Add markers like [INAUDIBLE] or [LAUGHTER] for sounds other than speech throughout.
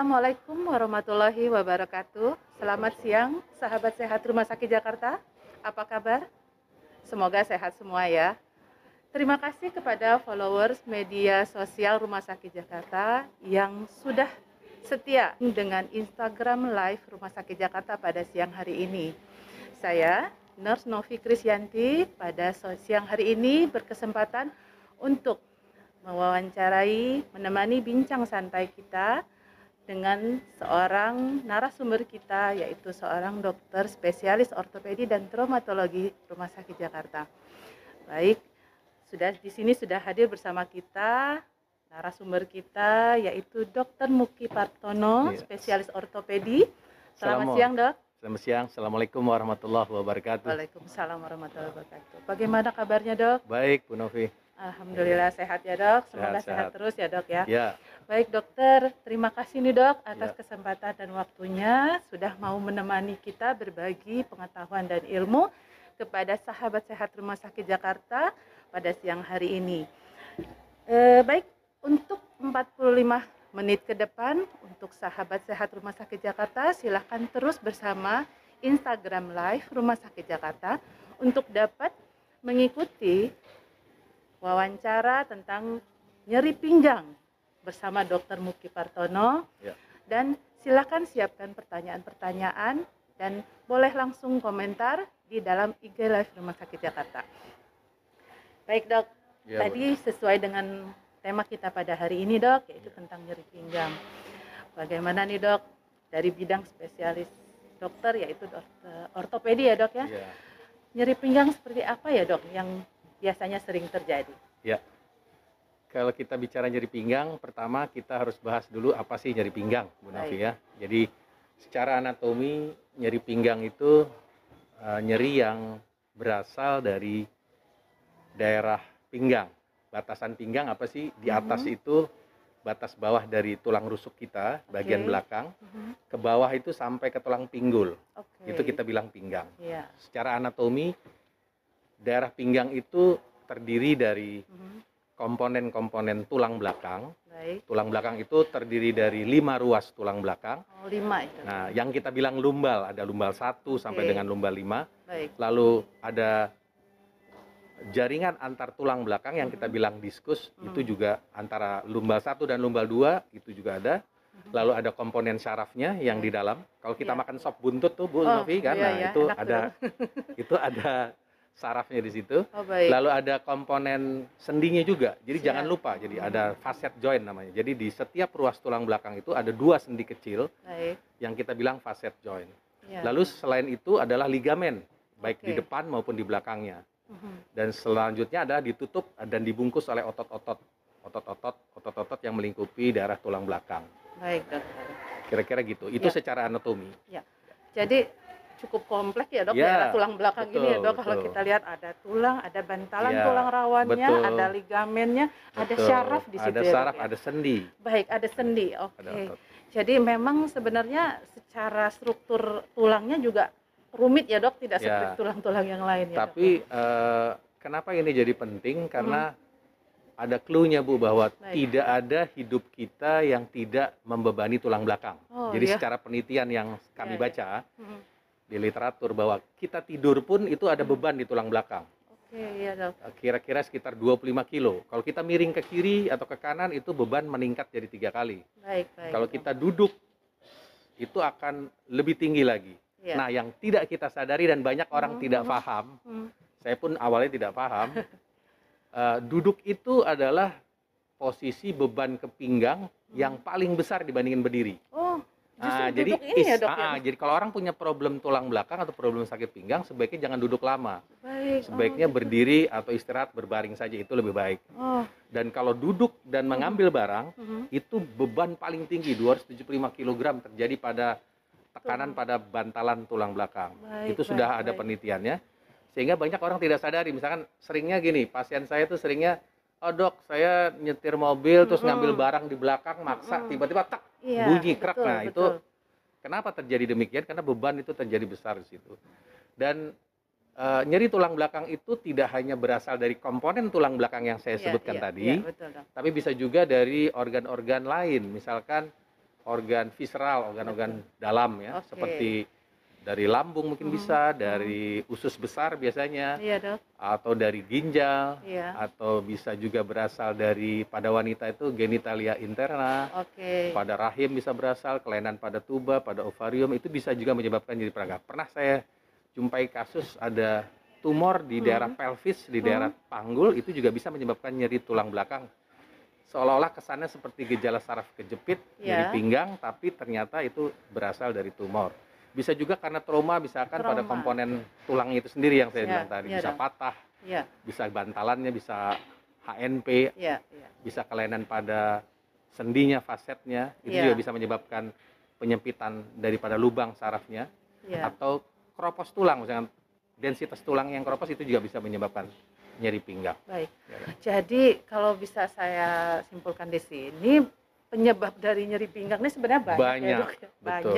Assalamualaikum warahmatullahi wabarakatuh. Selamat siang, sahabat sehat Rumah Sakit Jakarta. Apa kabar? Semoga sehat semua ya. Terima kasih kepada followers media sosial Rumah Sakit Jakarta yang sudah setia dengan Instagram Live Rumah Sakit Jakarta pada siang hari ini. Saya, Nurse Novi Krisyanti, pada siang hari ini berkesempatan untuk mewawancarai, menemani bincang santai kita dengan seorang narasumber kita yaitu seorang dokter spesialis ortopedi dan traumatologi Rumah Sakit Jakarta. Baik, sudah di sini sudah hadir bersama kita narasumber kita yaitu Dr. Muki Partono, iya. spesialis ortopedi. Selamat siang, Dok. Selamat siang. Assalamualaikum warahmatullahi wabarakatuh. Waalaikumsalam warahmatullahi wabarakatuh. Bagaimana kabarnya, Dok? Baik, Bu Novi. Alhamdulillah sehat ya dok, semoga sehat, sehat. sehat terus ya dok ya. ya. Baik dokter, terima kasih nih dok atas ya. kesempatan dan waktunya sudah mau menemani kita berbagi pengetahuan dan ilmu kepada sahabat sehat Rumah Sakit Jakarta pada siang hari ini. E, baik, untuk 45 menit ke depan untuk sahabat sehat Rumah Sakit Jakarta silahkan terus bersama Instagram Live Rumah Sakit Jakarta untuk dapat mengikuti wawancara tentang nyeri pinggang bersama Dr. Muki Partono. Ya. Dan silakan siapkan pertanyaan-pertanyaan dan boleh langsung komentar di dalam IG Live Rumah Sakit Jakarta. Baik dok, ya, tadi sesuai dengan tema kita pada hari ini dok, yaitu ya. tentang nyeri pinggang. Bagaimana nih dok, dari bidang spesialis dokter yaitu dokter ortopedi ya dok ya. ya. Nyeri pinggang seperti apa ya dok yang biasanya sering terjadi? Ya, kalau kita bicara nyeri pinggang, pertama kita harus bahas dulu apa sih nyeri pinggang, Bu Nafi ya. Jadi secara anatomi nyeri pinggang itu uh, nyeri yang berasal dari daerah pinggang. Batasan pinggang apa sih? Di atas mm -hmm. itu batas bawah dari tulang rusuk kita, bagian belakang, mm -hmm. ke bawah itu sampai ke tulang pinggul. Okay. Itu kita bilang pinggang. Yeah. Secara anatomi daerah pinggang itu terdiri dari mhm. komponen-komponen tulang belakang. Baik. Tulang belakang itu terdiri dari lima ruas tulang belakang. Oh, lima itu. Nah, yang kita bilang lumbal ada lumbal satu okay. sampai dengan lumbal lima. Baik. Lalu ada jaringan antar tulang belakang yang kita mhm. bilang diskus hmm. itu juga antara lumbal satu dan lumbal dua itu juga ada. Mhm. Lalu ada komponen syarafnya yang di dalam. Kalau kita yeah. makan sop buntut tuh Bu oh, Novi kan, iya, nah iya, itu ada [LAUGHS] itu ada sarafnya di situ. Oh, Lalu ada komponen sendinya juga. Jadi Siap. jangan lupa. Jadi ada facet joint namanya. Jadi di setiap ruas tulang belakang itu ada dua sendi kecil baik. yang kita bilang facet joint. Ya. Lalu selain itu adalah ligamen, baik okay. di depan maupun di belakangnya. Uh-huh. Dan selanjutnya ada ditutup dan dibungkus oleh otot-otot, otot-otot, otot-otot yang melingkupi daerah tulang belakang. Baik, dokter. Kira-kira gitu. Itu ya. secara anatomi. Ya. Jadi cukup kompleks ya dok ya, daerah tulang belakang betul, ini ya dok betul. kalau kita lihat ada tulang ada bantalan ya, tulang rawannya betul. ada ligamennya betul. ada syaraf di situ ada ya, syaraf ya? ada sendi baik ada sendi oke okay. jadi memang sebenarnya secara struktur tulangnya juga rumit ya dok tidak ya. seperti tulang-tulang yang lain ya tapi dok? Uh, kenapa ini jadi penting karena hmm. ada clue-nya Bu bahwa Baik. tidak ada hidup kita yang tidak membebani tulang belakang. Oh, Jadi iya? secara penelitian yang kami ya, baca, ya. Hmm di literatur bahwa kita tidur pun itu ada beban di tulang belakang. Oke, iya dok. Eh, kira-kira sekitar 25 kilo. Kalau kita miring ke kiri atau ke kanan itu beban meningkat jadi tiga kali. Baik, baik. Kalau kita duduk itu akan lebih tinggi lagi. Ya. Nah, yang tidak kita sadari dan banyak orang hmm. tidak paham, hmm. saya pun awalnya tidak paham, uh, [LAUGHS] duduk itu adalah posisi beban ke pinggang hmm. yang paling besar dibandingin berdiri. Oh, Nah, jadi ini ya, dok, ah, ya? jadi kalau orang punya problem tulang belakang atau problem sakit pinggang, sebaiknya jangan duduk lama. Baik. Sebaiknya oh, berdiri atau istirahat berbaring saja itu lebih baik. Oh. Dan kalau duduk dan mengambil barang, uh -huh. itu beban paling tinggi 275 kg terjadi pada tekanan pada bantalan tulang belakang. Baik, itu sudah baik, ada baik. penelitiannya. Sehingga banyak orang tidak sadari, misalkan seringnya gini, pasien saya tuh seringnya oh dok saya nyetir mobil terus ngambil barang di belakang maksa. Tiba-tiba tak iya, bunyi kerak betul, nah betul. itu kenapa terjadi demikian? Karena beban itu terjadi besar di situ. Dan uh, nyeri tulang belakang itu tidak hanya berasal dari komponen tulang belakang yang saya iya, sebutkan iya, tadi iya, betul, tapi bisa juga dari organ-organ lain. Misalkan organ visceral, organ-organ dalam ya, Oke. seperti dari lambung mungkin Mhm, bisa, dari usus besar biasanya, Iya dok. atau dari ginjal, Iya. atau bisa juga berasal dari pada wanita itu genitalia interna, Oke. pada rahim bisa berasal, kelainan pada tuba, pada ovarium itu bisa juga menyebabkan nyeri peraga. Pernah saya jumpai kasus ada tumor di Hmm. daerah pelvis, di daerah panggul itu juga bisa menyebabkan nyeri tulang belakang. Seolah-olah kesannya seperti gejala saraf kejepit, nyeri Ya. pinggang, tapi ternyata itu berasal dari tumor. Bisa juga karena trauma, misalkan pada Trauma. komponen tulangnya itu sendiri yang saya Ya, bilang tadi, ya bisa dong. patah, Iya. bisa bantalannya, bisa HNP, Iya. Iya. bisa kelainan pada sendinya, fasetnya, itu Iya. juga bisa menyebabkan penyempitan daripada lubang sarafnya Iya. atau keropos tulang, misalkan densitas tulang yang keropos itu juga bisa menyebabkan nyeri pinggang. Baik. Ya. Jadi kalau bisa saya simpulkan di sini penyebab dari nyeri pinggang ini sebenarnya banyak, ya, Banyak, dok ya. Betul.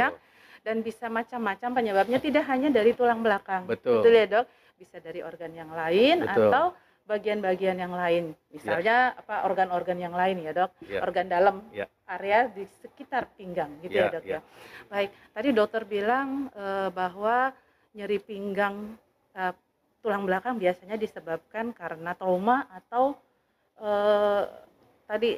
Dan bisa macam-macam penyebabnya tidak hanya dari tulang belakang. Betul. ya dok? Bisa dari organ yang lain Betul. atau bagian-bagian yang lain. Misalnya apa organ-organ yang lain ya dok? Ya. Organ dalam Ya. area di sekitar pinggang gitu ya, Ya, dok ya. ya. Baik. Tadi dokter bilang eh, bahwa nyeri pinggang eh, tulang belakang biasanya disebabkan karena trauma atau eh, tadi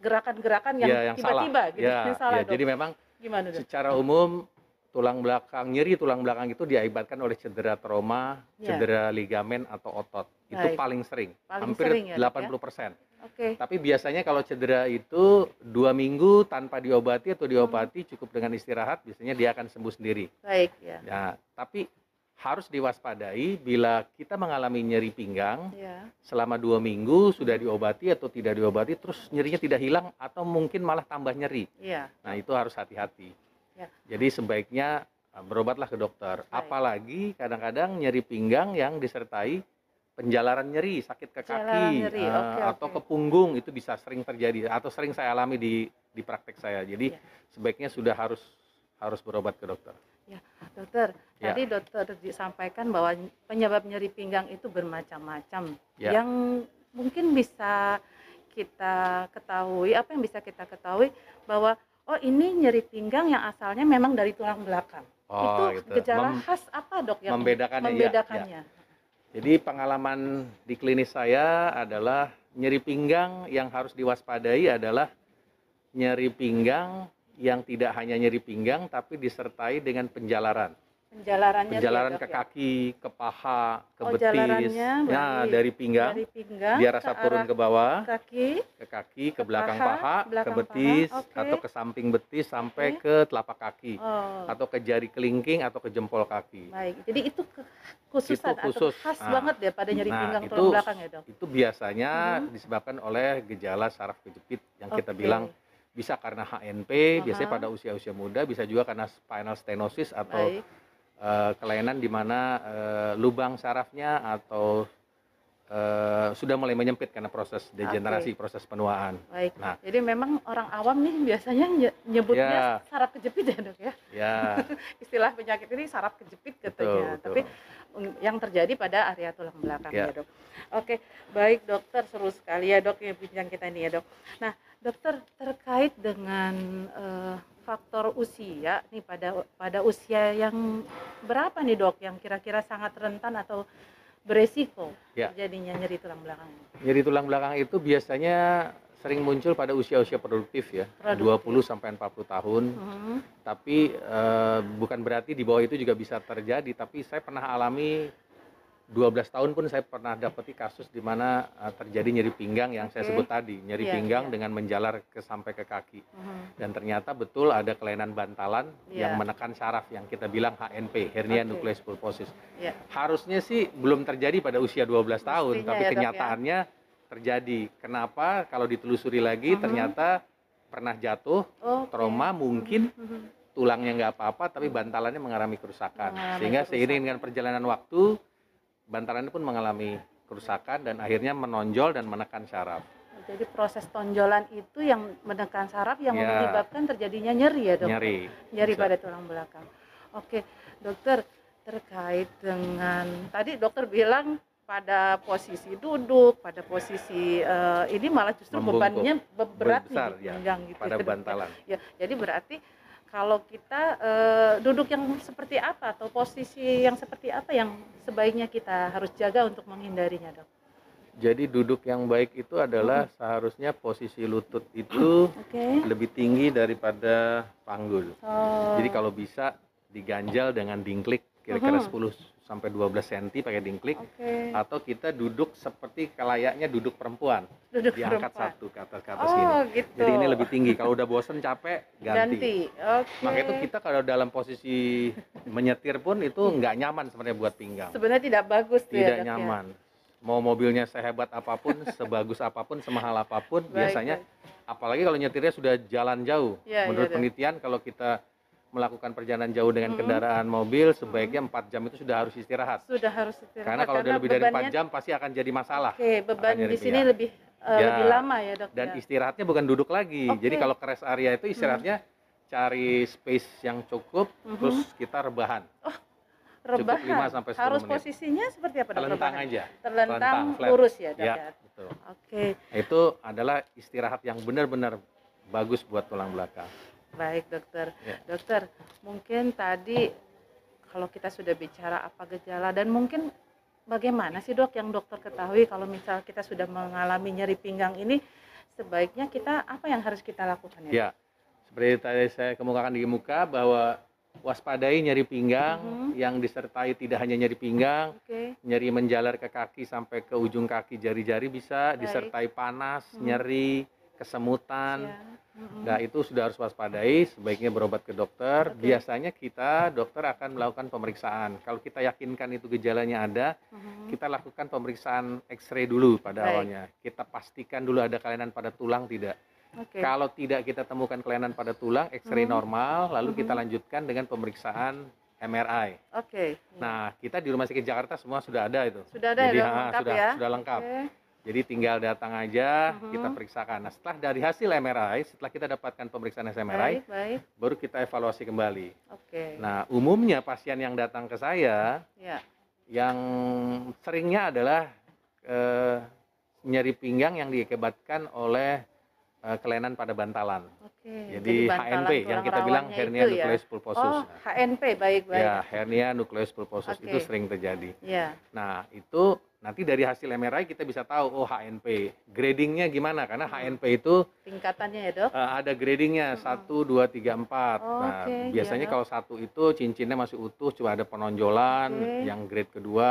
gerakan-gerakan yang Ya, yang salah. tiba-tiba gitu Ya, yang salah ya, dok. jadi memang Gimana dok? secara umum tulang belakang nyeri tulang belakang itu diakibatkan oleh cedera trauma, Ya. cedera ligamen atau otot. Itu Baik. paling sering, Paling hampir sering ya, Dok, ya? 80%. Oke. Tapi biasanya kalau cedera itu dua minggu tanpa diobati atau diobati cukup dengan istirahat, biasanya dia akan sembuh sendiri. Baik ya. Ya, tapi harus diwaspadai bila kita mengalami nyeri pinggang Ya. selama dua minggu sudah diobati atau tidak diobati, terus nyerinya tidak hilang atau mungkin malah tambah nyeri. Iya. Nah itu harus hati-hati. Ya. Jadi sebaiknya uh, berobatlah ke dokter. Baik. Apalagi kadang-kadang nyeri pinggang yang disertai penjalaran nyeri, sakit ke Penjalaran kaki nyeri, uh, oke, atau oke. ke punggung itu bisa sering terjadi atau sering saya alami di di praktek saya. Jadi Ya. sebaiknya sudah harus harus berobat ke dokter. Dokter, Ya. tadi dokter disampaikan bahwa penyebab nyeri pinggang itu bermacam-macam. Ya. Yang mungkin bisa kita ketahui, apa yang bisa kita ketahui bahwa oh ini nyeri pinggang yang asalnya memang dari tulang belakang. Oh, itu gitu. gejala Mem- khas apa dok yang membedakannya, ya, membedakannya? Jadi pengalaman di klinis saya adalah nyeri pinggang yang harus diwaspadai adalah nyeri pinggang yang tidak hanya nyeri pinggang tapi disertai dengan penjalaran. Penjalaran nyeri ya, Penjalaran ke ya? kaki, ke paha, ke Oh, betis. Ya, dari- pinggang dari pinggang dia ke rasa turun arah ke bawah, kaki. ke kaki, ke ke belakang paha, paha, ke belakang betis paha, oke. atau ke samping betis sampai Oke. ke telapak kaki Oh, atau ke jari kelingking atau ke jempol kaki. baik. Jadi itu khususan Itu khusus. atau khas Nah, banget ya pada nyeri nah, pinggang itu tulang belakang ya dok? Itu biasanya Mhm. disebabkan oleh gejala saraf kejepit yang kita Oke. bilang bisa karena HNP, biasanya Aha. pada usia-usia muda, bisa juga karena spinal stenosis atau Baik. Eh, kelainan di mana eh, lubang sarafnya atau eh, sudah mulai menyempit karena proses degenerasi, proses penuaan. Baik. Nah. Jadi memang orang awam nih biasanya nye- nyebutnya Ya. saraf kejepit ya dok ya. Ya, [LAUGHS] Istilah penyakit ini saraf kejepit katanya. betul. Tapi mm, yang terjadi pada area tulang belakang Ya. ya dok. Oke, baik dokter seru sekali ya dok yang bincang kita ini ya dok. Nah dokter terkait dengan eh, faktor usia nih pada pada usia yang berapa nih dok yang kira-kira sangat rentan atau beresiko Ya. terjadinya nyeri tulang belakang? nyeri tulang belakang itu biasanya sering muncul pada usia-usia produktif ya, Produktif. 20 sampai 40 tahun. Mhm. tapi eh, bukan berarti di bawah itu juga bisa terjadi tapi saya pernah alami 12 tahun pun saya pernah dapati kasus di mana eh, terjadi nyeri pinggang yang saya Oke. sebut tadi nyeri Iya, pinggang iya. dengan menjalar ke sampai ke kaki Mhm. dan ternyata betul ada kelainan bantalan Iya. yang menekan saraf yang kita bilang HNP hernia Oke. nucleus pulposus Iya. harusnya sih belum terjadi pada usia 12 tahun Mestinya tapi ya, Dok, ya. kenyataannya terjadi kenapa kalau ditelusuri lagi Mhm. ternyata pernah jatuh Oke. trauma mungkin Mhm. tulangnya nggak apa-apa tapi bantalannya mengalami kerusakan Mengalami sehingga kerusakan. seiring dengan perjalanan waktu bantalannya pun mengalami kerusakan dan akhirnya menonjol dan menekan saraf Jadi proses tonjolan itu yang menekan saraf yang Ya. menyebabkan terjadinya nyeri ya dok? nyeri Nyeri Bisa. pada tulang belakang. Oke dokter terkait dengan tadi dokter bilang pada posisi duduk, pada posisi uh, ini malah justru Membungkuk. bebannya be- berat Besar, nih di ya, pinggang gitu. pada bantalan. Ya, jadi berarti kalau kita uh, duduk yang seperti apa atau posisi yang seperti apa yang sebaiknya kita harus jaga untuk menghindarinya, Dok? Jadi duduk yang baik itu adalah seharusnya posisi lutut itu [CLEARS THROAT] Oke. lebih tinggi daripada panggul. Oh. Jadi kalau bisa diganjal dengan dingklik kira-kira Mhm. 10 sampai 12 cm pakai dingklik Oke. atau kita duduk seperti kelayaknya duduk perempuan Duduk diangkat perempuan. satu ke atas ke atas gini. Oh, gitu. Jadi ini lebih tinggi. Kalau udah bosen capek ganti. ganti. Oke. Makanya itu kita kalau dalam posisi menyetir pun itu nggak nyaman sebenarnya buat pinggang. sebenarnya tidak bagus ya, Tidak ya? nyaman. Mau mobilnya sehebat apa pun, [LAUGHS] sebagus apa pun, semahal apa pun, Baik, biasanya apalagi kalau nyetirnya sudah jalan jauh. Iya, Menurut Dok. penelitian kalau kita melakukan perjalanan jauh dengan kendaraan mobil sebaiknya 4 jam itu sudah harus istirahat. sudah harus istirahat Karena kalau udah lebih dari 4 jam pasti akan jadi masalah. Oke, beban Makanya di sini ya. lebih eh, Ya. lebih lama ya, Dok. Dan ya. istirahatnya bukan duduk lagi. Oke. Jadi kalau ke rest area itu istirahatnya cari space yang cukup Mhm. terus kita rebahan. rebahan. 5 sampai 10 harus menit. posisinya seperti apa, Dok? Telentang rebahan? aja. Terlentang, lurus ya, Dok. Ya, ya? betul. Oke, Itu adalah istirahat yang benar-benar bagus buat tulang belakang. Baik, Dokter. Ya. Dokter, mungkin tadi kalau kita sudah bicara apa gejala dan mungkin bagaimana sih, Dok, yang dokter ketahui kalau misal kita sudah mengalami nyeri pinggang ini sebaiknya kita apa yang harus kita lakukan ya? Ya, seperti tadi saya kemukakan di muka bahwa waspadai nyeri pinggang Mhm. yang disertai tidak hanya nyeri pinggang, Oke. nyeri menjalar ke kaki sampai ke ujung kaki jari-jari bisa, Baik. disertai panas, Mhm. nyeri, kesemutan. Ya. Nah, itu sudah harus waspadai, sebaiknya berobat ke dokter. Oke. Biasanya kita dokter akan melakukan pemeriksaan. Kalau kita yakinkan itu gejalanya ada, Mhm. kita lakukan pemeriksaan X-ray dulu pada Baik. awalnya. Kita pastikan dulu ada kelainan pada tulang tidak. Oke. Kalau tidak kita temukan kelainan pada tulang, X-ray Mhm. normal, lalu kita Mhm. lanjutkan dengan pemeriksaan MRI. Oke. Nah, kita di Rumah Sakit Jakarta semua sudah ada itu. sudah ada Jadi ya, ah, lengkap sudah ya. sudah lengkap. Oke. Jadi tinggal datang aja, Mhm. kita periksakan. Nah, setelah dari hasil MRI, setelah kita dapatkan pemeriksaan MRI, Baik, baik. baru kita evaluasi kembali. Oke. Nah, umumnya pasien yang datang ke saya Ya. yang seringnya adalah eh, nyeri pinggang yang diakibatkan oleh eh, kelainan pada bantalan. Oke. Jadi, bantalan HNP yang kita bilang hernia ya? nucleus pulposus. Oh, HNP baik baik. ya, hernia nucleus pulposus Oke. itu sering terjadi. Ya. Nah, itu nanti dari hasil MRI kita bisa tahu oh HNP. Gradingnya gimana? Karena Hmm. HNP itu Tingkatannya ya, Dok. eh, ada gradingnya. 1 2 3 4. Oh, nah, oke, biasanya iya. kalau satu itu cincinnya masih utuh, cuma ada penonjolan. Oke. Yang grade kedua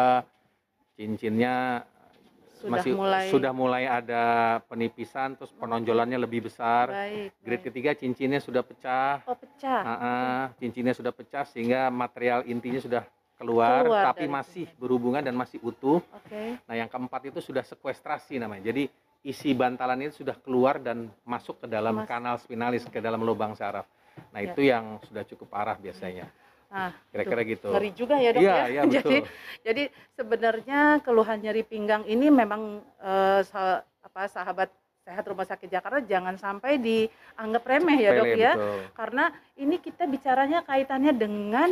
cincinnya Sudah masih mulai sudah mulai ada penipisan terus penonjolannya lebih besar. baik. Grade baik. ketiga cincinnya sudah pecah. Oh, pecah. Ah, ah, cincinnya sudah pecah sehingga material intinya sudah keluar, Keluar tapi masih berhubungan dan masih utuh. Oke. Nah, yang keempat itu sudah sekuestrasi namanya. Jadi isi bantalan itu sudah keluar dan masuk ke dalam Mas- kanal spinalis ke dalam lubang saraf. Nah, Ya. itu yang sudah cukup parah biasanya. Nah, Kira-kira gitu. ngeri juga ya, Dok Iya, ya. iya [LAUGHS] Jadi betul. jadi sebenarnya keluhan nyeri pinggang ini memang eh, sa- apa sahabat sehat rumah sakit Jakarta jangan sampai dianggap remeh ya, Dok Sepele, ya. betul. Karena ini kita bicaranya kaitannya dengan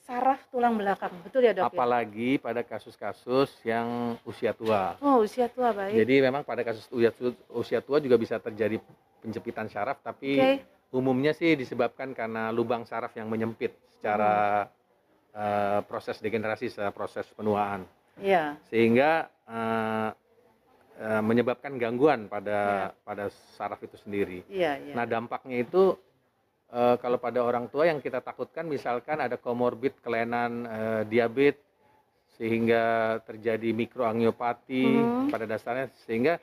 saraf tulang belakang. Betul ya, Dok? ya? Apalagi pada kasus-kasus yang usia tua. Oh, usia tua baik. Jadi memang pada kasus usia, tua juga bisa terjadi penjepitan saraf, tapi Oke. Umumnya sih disebabkan karena lubang saraf yang menyempit secara eh, proses degenerasi, secara proses penuaan, Iya. sehingga eh, eh, menyebabkan gangguan pada pada saraf itu sendiri. Iya, iya. Nah dampaknya itu eh, kalau pada orang tua yang kita takutkan, misalkan ada komorbid kelainan eh, diabetes, sehingga terjadi mikroangiopati Hmm. pada dasarnya, sehingga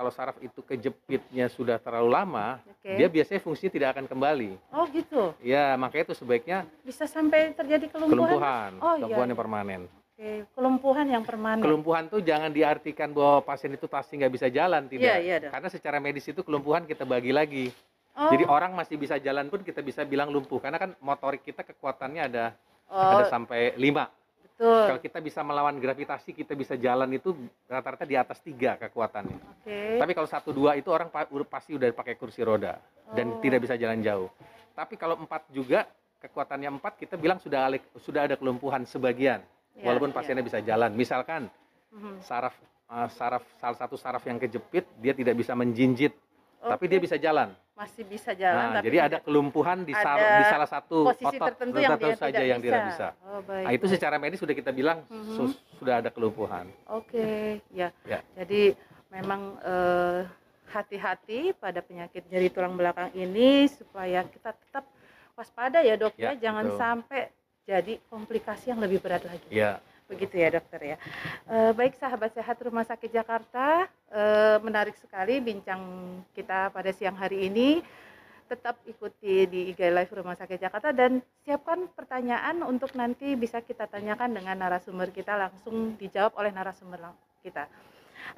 kalau saraf itu kejepitnya sudah terlalu lama, Oke. dia biasanya fungsinya tidak akan kembali. Oh, gitu. Ya, makanya itu sebaiknya Bisa sampai terjadi kelumpuhan. kelumpuhan, Oh, iya, kelumpuhan yang iya. permanen. Oke, kelumpuhan yang permanen. Kelumpuhan tuh jangan diartikan bahwa pasien itu pasti nggak bisa jalan, tidak. Iya, iya. Karena secara medis itu kelumpuhan kita bagi lagi. Oh, Jadi orang masih bisa jalan pun kita bisa bilang lumpuh, karena kan motorik kita kekuatannya ada oh, ada sampai 5. Betul. Kalau kita bisa melawan gravitasi, kita bisa jalan itu rata-rata di atas tiga kekuatannya. Oke. Tapi kalau satu dua itu orang pasti udah pakai kursi roda dan Oh. tidak bisa jalan jauh. Tapi kalau empat juga kekuatannya empat kita bilang sudah alik- sudah ada kelumpuhan sebagian, Ya, walaupun ya. pasiennya bisa jalan. Misalkan hmm. saraf uh, saraf salah satu saraf yang kejepit dia tidak bisa menjinjit, okay. tapi dia bisa jalan. Masih bisa jalan. Nah, jadi ada kelumpuhan di, sar, di salah satu posisi otot tertentu yang dia saja tidak yang bisa. tidak bisa. Oh, baik. Nah, itu secara medis sudah kita bilang mm -hmm. sudah ada kelumpuhan. Oke, okay. ya. ya. Jadi memang eh, hati-hati pada penyakit nyeri tulang belakang ini supaya kita tetap waspada ya dok ya, ya. jangan betul. sampai jadi komplikasi yang lebih berat lagi. Ya begitu ya dokter ya. E, baik sahabat sehat Rumah Sakit Jakarta, e, menarik sekali bincang kita pada siang hari ini. Tetap ikuti di IG Live Rumah Sakit Jakarta dan siapkan pertanyaan untuk nanti bisa kita tanyakan dengan narasumber kita langsung dijawab oleh narasumber kita.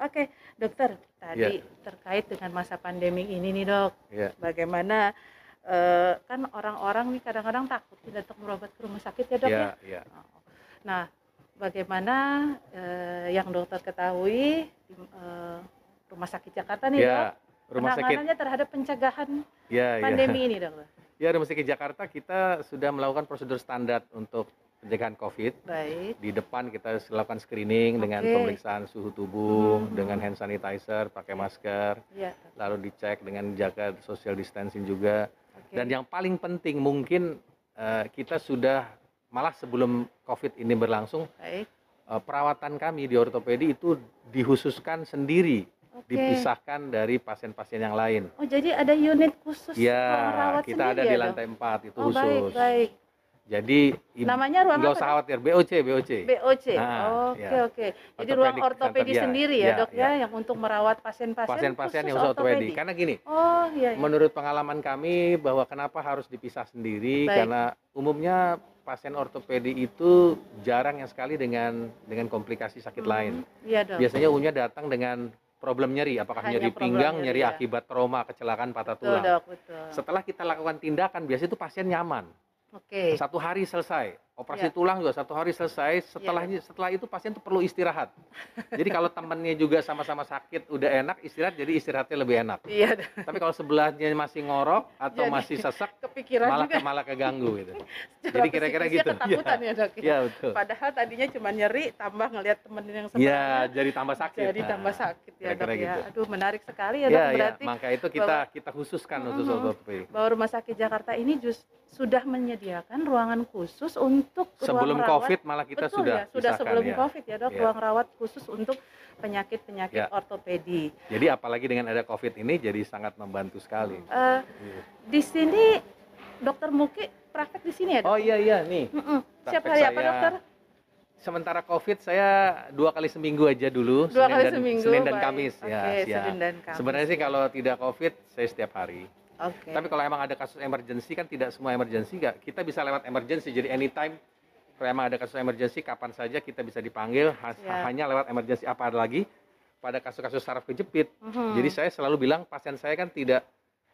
Oke, dokter, tadi yeah. terkait dengan masa pandemi ini nih dok, yeah. bagaimana uh, kan orang-orang nih kadang-kadang takut tidak untuk berobat ke rumah sakit ya dok yeah, ya. Yeah. Nah, bagaimana uh, yang dokter ketahui uh, rumah sakit Jakarta nih yeah, dok, rumah penanganannya sakit. terhadap pencegahan yeah, ya. pandemi yeah. ini dokter? Ya, rumah sakit Jakarta kita sudah melakukan prosedur standar untuk pencegahan COVID. Baik. Di depan kita lakukan screening okay. dengan pemeriksaan suhu tubuh, hmm. dengan hand sanitizer, pakai masker, ya. lalu dicek dengan jaga social distancing juga. Okay. Dan yang paling penting mungkin uh, kita sudah malah sebelum COVID ini berlangsung, Baik. Uh, perawatan kami di ortopedi itu dihususkan sendiri okay. dipisahkan dari pasien-pasien yang lain. Oh, jadi ada unit khusus ya, kita ada di lantai 4 itu oh, khusus. Baik, baik. Jadi namanya ruang nggak usah khawatir BOC BOC. BOC. Nah, oke ya. oke. Jadi ruang ortopedi ya, sendiri ya, ya dok ya, ya yang untuk merawat pasien-pasien pasien-pasien yang ortopedi. Karena gini. Oh iya, iya. Menurut pengalaman kami bahwa kenapa harus dipisah sendiri Baik. karena umumnya pasien ortopedi itu jarang yang sekali dengan dengan komplikasi sakit hmm, lain. Iya dok. Biasanya umumnya datang dengan problem nyeri, apakah Hanya nyeri pinggang, nyeri, ya. akibat trauma, kecelakaan patah tulang. Betul, dok, betul. Setelah kita lakukan tindakan, biasanya itu pasien nyaman. Oke. Satu hari selesai. Operasi ya. tulang juga satu hari selesai. Setelahnya ya. setelah itu pasien tuh perlu istirahat. [LAUGHS] jadi kalau temannya juga sama-sama sakit, udah enak istirahat, jadi istirahatnya lebih enak. Iya. Tapi kalau sebelahnya masih ngorok atau jadi, masih sesak, kepikiran malah juga. malah keganggu gitu. [LAUGHS] jadi kira-kira gitu. Ketakutan ya, ya dok. Iya betul. Padahal tadinya cuma nyeri, tambah ngelihat temen yang sebelah. Iya, jadi tambah sakit. Jadi nah, tambah sakit ya dok ya. gitu. ya. Aduh menarik sekali ya, dok. Ya, Berarti ya. maka itu kita bahwa, kita khususkan uh -huh, untuk ortopedi. Bahwa rumah sakit Jakarta ini just sudah menyediakan ruangan khusus untuk sebelum ruang COVID malah kita Betul sudah ya, sudah sebelum ya. COVID ya dok ya. ruang rawat khusus untuk penyakit-penyakit ya. ortopedi. Jadi apalagi dengan ada COVID ini jadi sangat membantu sekali. Uh, Di sini dokter Muki praktek di sini ya dok? Oh iya iya nih. Mm -mm. Siapa hari apa dokter? Sementara COVID saya dua kali seminggu aja dulu. Dua Senin kali dan, seminggu. Senin dan Kamis okay, ya. Senin dan Kamis. Sebenarnya sih kalau tidak COVID saya setiap hari. Okay. Tapi kalau emang ada kasus emergency kan tidak semua emergency nggak. Kita bisa lewat emergency jadi anytime kalau emang ada kasus emergency kapan saja kita bisa dipanggil yeah. hanya lewat emergency apa ada lagi pada kasus-kasus saraf kejepit. Mm -hmm. Jadi saya selalu bilang pasien saya kan tidak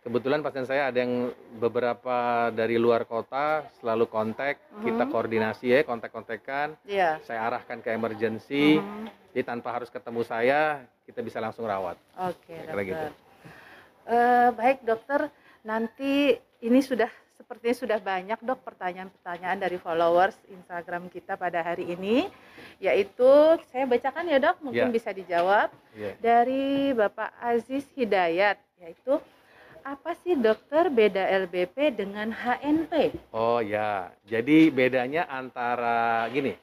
kebetulan pasien saya ada yang beberapa dari luar kota selalu kontak, mm -hmm. kita koordinasi ya, kontak-kontakan. Yeah. Saya arahkan ke emergency. Mm -hmm. Jadi tanpa harus ketemu saya, kita bisa langsung rawat. Oke, okay, gitu. Uh, baik dokter, nanti ini sudah sepertinya sudah banyak dok pertanyaan-pertanyaan dari followers Instagram kita pada hari ini, yaitu saya bacakan ya dok, mungkin yeah. bisa dijawab yeah. dari Bapak Aziz Hidayat, yaitu apa sih dokter beda LBP dengan HNP? Oh ya, jadi bedanya antara gini,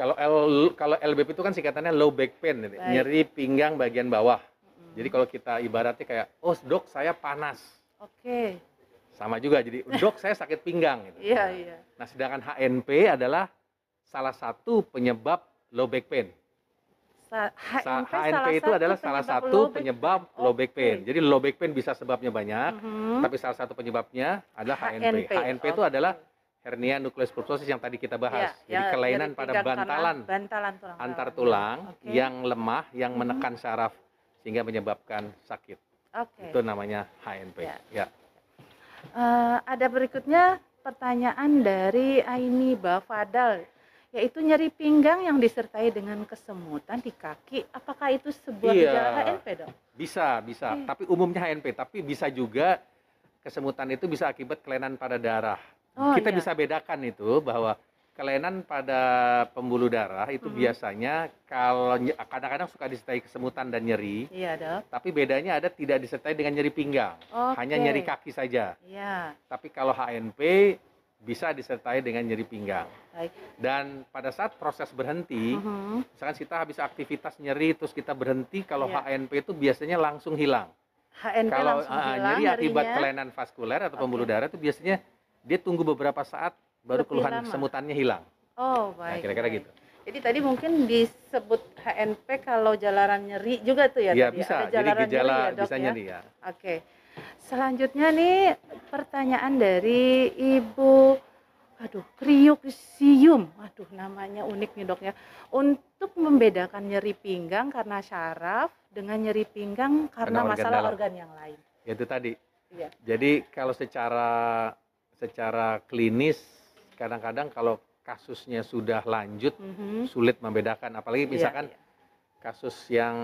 kalau L kalau LBP itu kan singkatannya low back pain, Baik. nyeri pinggang bagian bawah. Jadi kalau kita ibaratnya kayak, oh dok saya panas. Oke. Okay. Sama juga, jadi dok saya sakit pinggang. Gitu. Iya, iya. Nah sedangkan HNP adalah salah satu penyebab low back pain. Sa HNP, HNP itu adalah salah satu penyebab low back pain. Okay. Jadi low back pain bisa sebabnya banyak, mm -hmm. tapi salah satu penyebabnya adalah HNP. HNP, HNP itu adalah hernia nukleus pulposus yang tadi kita bahas. Ya, Jadi ya, kelainan pada bantalan, bantalan tulang antar tulang okay. yang lemah yang mm -hmm. menekan saraf sehingga menyebabkan sakit. Okay. Itu namanya HNP. Ya. ya. Uh, ada berikutnya pertanyaan dari Aini Bafadal yaitu nyeri pinggang yang disertai dengan kesemutan di kaki. Apakah itu sebuah iya, gejala HNP, Dok? Bisa, bisa. Okay. Tapi umumnya HNP, tapi bisa juga kesemutan itu bisa akibat kelainan pada darah. Oh, Kita iya. bisa bedakan itu bahwa kelainan pada pembuluh darah itu Mhm. biasanya kalau kadang-kadang suka disertai kesemutan dan nyeri, Iya, Dok. tapi bedanya ada tidak disertai dengan nyeri pinggang, hanya Oke. nyeri kaki saja. Iya, Tapi kalau HNP bisa disertai dengan nyeri pinggang. baik. Dan pada saat proses berhenti, Mhm. misalkan kita habis aktivitas nyeri terus kita berhenti, kalau Iya. HNP itu biasanya langsung hilang. HNP kalau langsung ah, hilang nyeri akibat nyerinya. kelainan vaskuler atau pembuluh Oke. darah itu biasanya dia tunggu beberapa saat baru Lebih keluhan lama. kesemutannya hilang. Oh, Nah, baik. kira-kira baik. gitu. Jadi tadi mungkin disebut HNP kalau jalanan nyeri juga tuh ya Ya tadi. bisa, Ada jadi gejala nyeri ya, Dok, bisa ya? nyeri ya. Oke. Selanjutnya nih pertanyaan dari Ibu aduh, kriuksium. Aduh, namanya unik nih, Dok ya. Untuk membedakan nyeri pinggang karena syaraf dengan nyeri pinggang karena, Karena organ masalah dalam. organ yang lain. Ya itu tadi. Iya. Jadi kalau secara secara klinis kadang-kadang kalau kasusnya sudah lanjut Mhm. sulit membedakan apalagi Iya, misalkan iya. kasus yang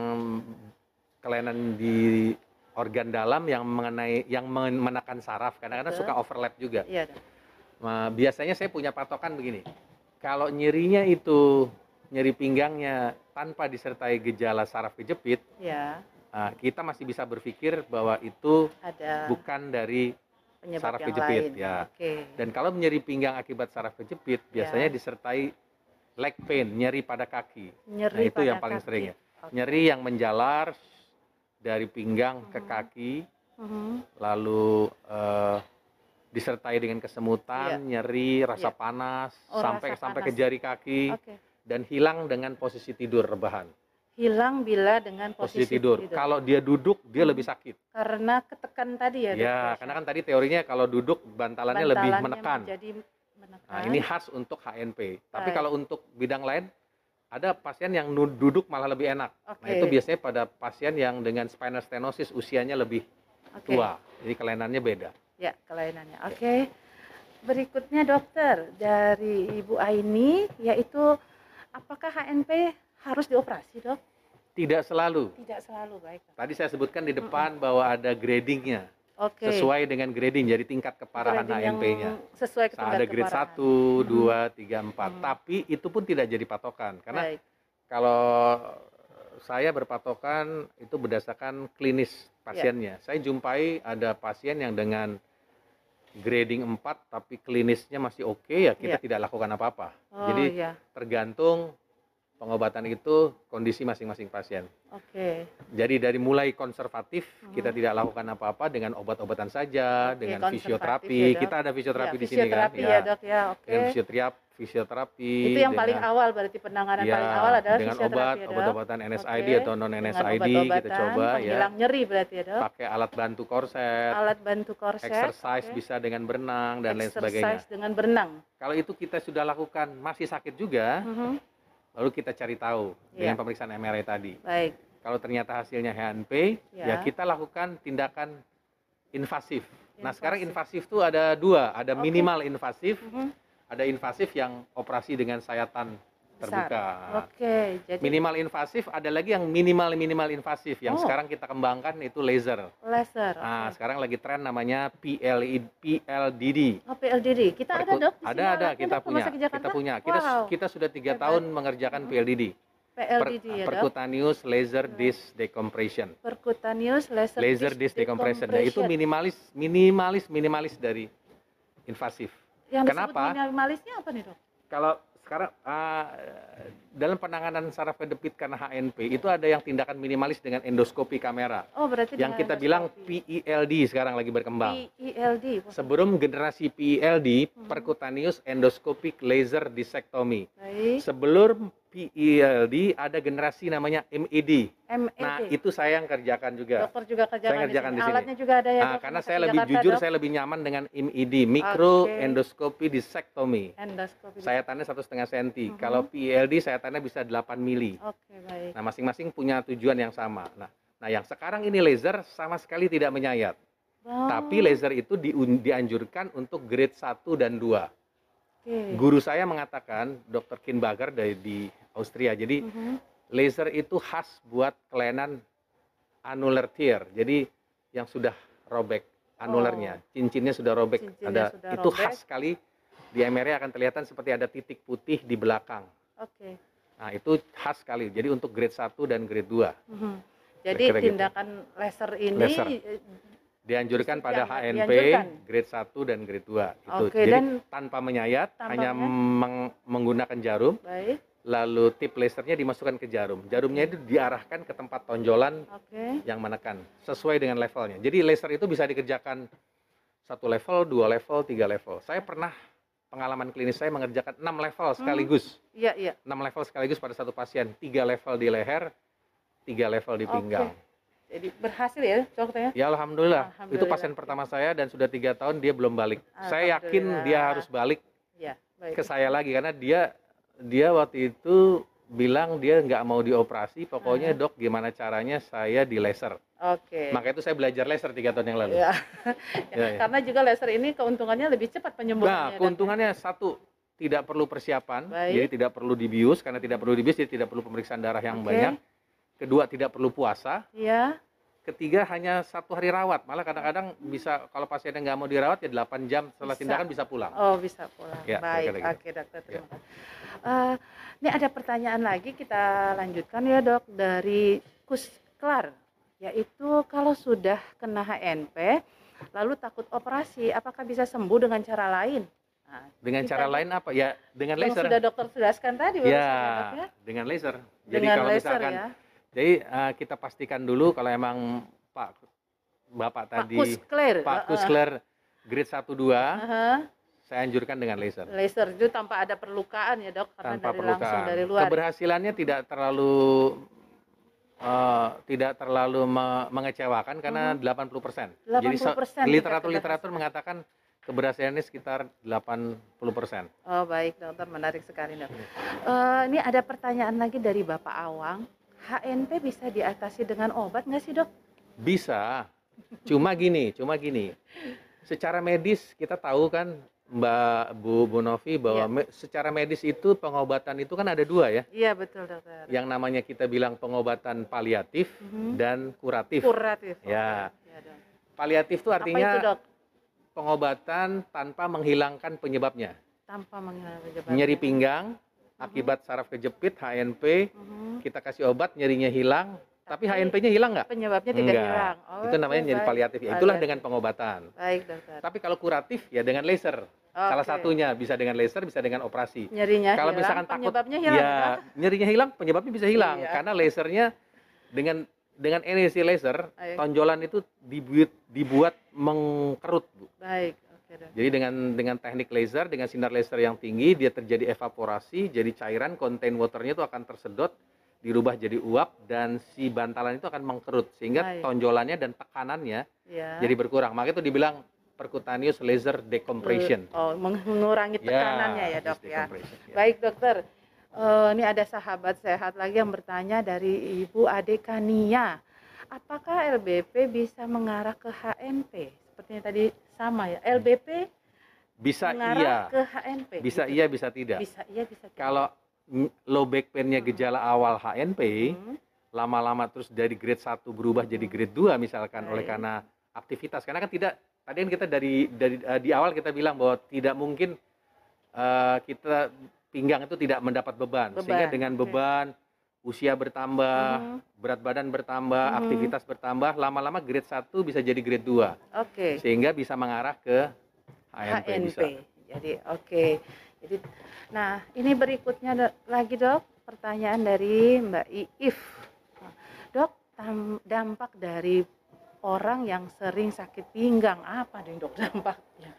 kelainan di organ dalam yang mengenai yang men- menekan saraf kadang-kadang suka overlap juga. Nah, biasanya saya punya patokan begini. Kalau nyerinya itu nyeri pinggangnya tanpa disertai gejala saraf kejepit, Ya, nah, kita masih bisa berpikir bahwa itu ada bukan dari penyebab saraf yang kejepit, lain. ya. Oke. dan kalau nyeri pinggang akibat saraf kejepit biasanya disertai leg pain, nyeri pada kaki. Nyeri Nah, itu pada yang paling kaki. sering ya. Oke. Nyeri yang menjalar dari pinggang ke Mhm. kaki, Mhm. lalu eh, disertai dengan kesemutan, nyeri, rasa Iya. panas, Oh, sampai rasa sampai panas. ke jari kaki Oke. dan hilang dengan posisi tidur rebahan. Hilang bila dengan Posisi, posisi, tidur. Kalau dia duduk dia Hmm. lebih sakit. karena ketekan tadi ya, Ya, karena kan tadi teorinya kalau duduk bantalannya, lebih Bantalannya menekan. menjadi menekan. Nah, ini khas untuk HNP. Tapi Baik. kalau untuk bidang lain, ada pasien yang duduk malah lebih enak. Oke. Nah, itu biasanya pada pasien yang dengan spinal stenosis usianya lebih Oke. tua. Jadi kelainannya beda. Ya, kelainannya. Oke. Berikutnya dokter dari Ibu Aini yaitu apakah HNP harus dioperasi, Dok? Tidak selalu. Tidak selalu, baik. Dok. Tadi saya sebutkan di depan bahwa ada gradingnya. Oke. Sesuai dengan grading, jadi tingkat keparahan HNP-nya. Sesuai Nah, tingkat ada grade keparahan. 1, 2, 3, 4. Hmm. Tapi itu pun tidak jadi patokan. Karena Baik. kalau saya berpatokan itu berdasarkan klinis Ya. pasiennya. Saya jumpai ada pasien yang dengan grading 4 tapi klinisnya masih oke ya kita Ya. tidak lakukan apa-apa. Oh, Jadi iya. tergantung pengobatan itu kondisi masing-masing pasien. Oke. Jadi dari mulai konservatif kita Mhm. tidak lakukan apa-apa dengan obat-obatan saja, Oke, dengan konservatif fisioterapi. ya, Dok. kita ada fisioterapi Ya, di sini kan. fisioterapi ya, Dok ya. Oke. Dengan fisioterapi, fisioterapi Itu yang paling dengan- awal berarti penanganan ya, paling awal adalah dengan fisioterapi obat, ya, obat-obatan NSAID Oke, atau non NSAID kita coba ya. penghilang nyeri berarti ya, Dok. Pakai alat bantu korset, Alat bantu korset. exercise oke. bisa dengan berenang dan lain sebagainya. Exercise dengan berenang. Kalau itu kita sudah lakukan masih sakit juga, Mhm. Lalu kita cari tahu Ya. dengan pemeriksaan MRI tadi. Baik. Kalau ternyata hasilnya HNP, Ya. ya kita lakukan tindakan invasif. Nah sekarang Invasif. invasif itu ada dua, ada Oke. minimal invasif, Mhm. ada invasif yang operasi dengan sayatan Besar. terbuka. Oke, jadi Minimal invasif, ada lagi yang minimal minimal invasif yang Oh. sekarang kita kembangkan itu laser. laser. Nah oke. sekarang lagi tren namanya PLI, PLDD. Oh, PLDD. Kita ada, Perkut- Dok? di sini ada ada kita Dok, punya kita punya kita Wow. kita sudah tiga tahun mengerjakan Mhm. PLDD PLDD ya, Dok. percutaneous laser Hmm. disc decompression Percutaneous laser, laser disc decompression nah, itu minimalis minimalis minimalis dari invasif Yang Kenapa? disebut minimalisnya apa nih, Dok? kalau sekarang ah, dalam penanganan saraf kedepit karena HNP itu ada yang tindakan minimalis dengan endoskopi kamera Oh, berarti yang kita bilang endoskopi. PELD sekarang lagi berkembang PELD. Sebelum generasi PELD Hmm. percutaneous endoscopic laser discectomy Baik. sebelum PELD ada generasi namanya MED. MED. Nah, itu saya yang kerjakan juga. Dokter juga kerjakan, Saya ngerjakan di di sini. Alatnya juga ada ya, Nah, karena saya lebih Jakarta, jujur, Dok? saya lebih nyaman dengan MED, micro Oke. endoscopy disectomy. endoskopi. Sayatannya satu setengah senti. Mhm. Kalau PELD sayatannya bisa 8 mili. Oke, baik. Nah, masing-masing punya tujuan yang sama. Nah, nah yang sekarang ini laser sama sekali tidak menyayat. Oh, Tapi laser itu diun- dianjurkan untuk grade 1 dan 2. oke. Guru saya mengatakan, Dr. Kinbager dari di Austria. Jadi Mhm. laser itu khas buat kelainan annular tear. Jadi yang sudah robek anularnya, cincinnya sudah robek. Oh. Cincinnya ada sudah itu robek. khas sekali di MRI akan terlihat seperti ada titik putih di belakang. Oke. Nah, itu khas sekali. Jadi untuk grade 1 dan grade 2. Mhm. Jadi Kira-kira gitu. tindakan laser ini Laser. eh, Dianjurkan pada HNP dianjurkan. grade 1 dan grade 2 itu. Jadi dan tanpa menyayat, Tanpa hanya meng- menggunakan jarum, baik. Lalu tip lasernya dimasukkan ke jarum. Jarumnya itu diarahkan ke tempat tonjolan Oke. yang menekan sesuai dengan levelnya. Jadi laser itu bisa dikerjakan satu level, dua level, tiga level. Saya pernah pengalaman klinis saya mengerjakan enam level sekaligus, Iya, iya. enam level sekaligus pada satu pasien, tiga level di leher, tiga level di pinggang. Jadi berhasil ya, dokter ya? Ya alhamdulillah. itu Alhamdulillah. pasien pertama saya dan sudah tiga tahun dia belum balik. Saya yakin Alhamdulillah. dia harus balik Iya, baik. ke saya lagi karena dia dia waktu itu bilang dia nggak mau dioperasi, pokoknya Hmm. dok gimana caranya saya di laser. Oke. Maka itu saya belajar laser tiga tahun yang lalu. Ya. [LAUGHS] Ya, ya. Karena juga laser ini keuntungannya lebih cepat penyembuhannya. Nah, keuntungannya satu tidak perlu persiapan, Baik. jadi tidak perlu dibius karena tidak perlu dibius, jadi tidak perlu pemeriksaan darah yang Oke. banyak. Kedua tidak perlu puasa. Iya. Ketiga hanya satu hari rawat, malah kadang-kadang bisa kalau pasiennya nggak mau dirawat ya 8 jam setelah Bisa. tindakan bisa pulang. Oh, bisa pulang. Ya, Baik. Oke, dokter. Terima kasih. Eh, ini ada pertanyaan lagi kita lanjutkan ya, Dok, dari Kusklar, yaitu kalau sudah kena HNP lalu takut operasi, apakah bisa sembuh dengan cara lain? Nah, Dengan kita- cara lain apa? Ya dengan yang laser. sudah dokter jelaskan tadi Ya, ya, ya? dengan laser. Jadi Dengan kalau laser misalkan ya. Jadi eh, kita pastikan dulu kalau emang Pak Bapak Pak tadi Kuskler. Pak. Kuskler grade 1 2, Heeh. saya anjurkan dengan laser. Laser itu tanpa ada perlukaan ya, Dok, karena Tanpa dari langsung perlukaan. dari luar. Keberhasilannya tidak terlalu eh, tidak terlalu me- mengecewakan karena 80%. Jadi so- 80% literatur-literatur mengatakan keberhasilannya sekitar 80%. Oh baik dokter, menarik sekali dok. Eh, ini ada pertanyaan lagi dari Bapak Awang. HNP bisa diatasi dengan obat nggak sih dok? Bisa. Cuma gini, cuma gini. Secara medis kita tahu kan Mbak Bu Bu Novi bahwa Iya. me- secara medis itu pengobatan itu kan ada dua ya. Iya betul dokter. Yang namanya kita bilang pengobatan paliatif Mhm. dan kuratif. Kuratif. Ya. Ya, dok. Paliatif itu Apa artinya itu dok? pengobatan tanpa menghilangkan penyebabnya. Tanpa menghilangkan penyebab. Nyeri pinggang akibat saraf kejepit HNP, Mhm. kita kasih obat nyerinya hilang, tapi Tapi HNP-nya hilang nggak? Penyebabnya tidak Enggak. hilang. Oh, itu namanya nyeri baik. paliatif. Ya, itulah dengan pengobatan. Baik dokter. Tapi kalau kuratif ya dengan laser. Salah Oke. satunya bisa dengan laser, bisa dengan operasi. Nyerinya Kalau hilang, misalkan takut, penyebabnya hilang. ya nyerinya hilang, penyebabnya bisa hilang Iya. karena lasernya dengan dengan energi laser, Baik. tonjolan itu dibuat dibuat mengkerut, Bu. Baik. Dok. Jadi dengan dengan teknik laser, dengan sinar laser yang tinggi, dia terjadi evaporasi, jadi cairan contain waternya itu akan tersedot, dirubah jadi uap dan si bantalan itu akan mengkerut sehingga Baik. tonjolannya dan tekanannya Ya. jadi berkurang. Makanya itu dibilang percutaneous laser decompression. Oh mengurangi tekanannya ya, dok just ya. ya. Baik dokter, Eh, ini ada sahabat sehat lagi yang bertanya dari Ibu Ade Kania. Apakah LBP bisa mengarah ke HNP? Sepertinya tadi sama ya. LBP Bisa iya, ke HNP. bisa gitu. iya, bisa tidak. Bisa iya, bisa tidak. Kalau low back pain-nya Hmm. gejala awal HNP, Hmm, lama-lama terus dari grade 1 berubah jadi grade 2 misalkan oleh Baik. karena aktivitas. Karena kan tidak tadi kan kita dari dari eh, di awal kita bilang bahwa tidak mungkin eh, kita pinggang itu tidak mendapat beban, Beban, sehingga dengan beban usia bertambah, Mhm. berat badan bertambah, Mhm. aktivitas bertambah, lama-lama grade 1 bisa jadi grade 2 Oke. sehingga bisa mengarah ke HNP, HNP. bisa. Jadi oke. Jadi nah, ini berikutnya do- lagi, Dok. Pertanyaan dari Mbak Iif. Dok, dampak dari orang yang sering sakit pinggang apa nih, Dok, [LAUGHS] dampaknya?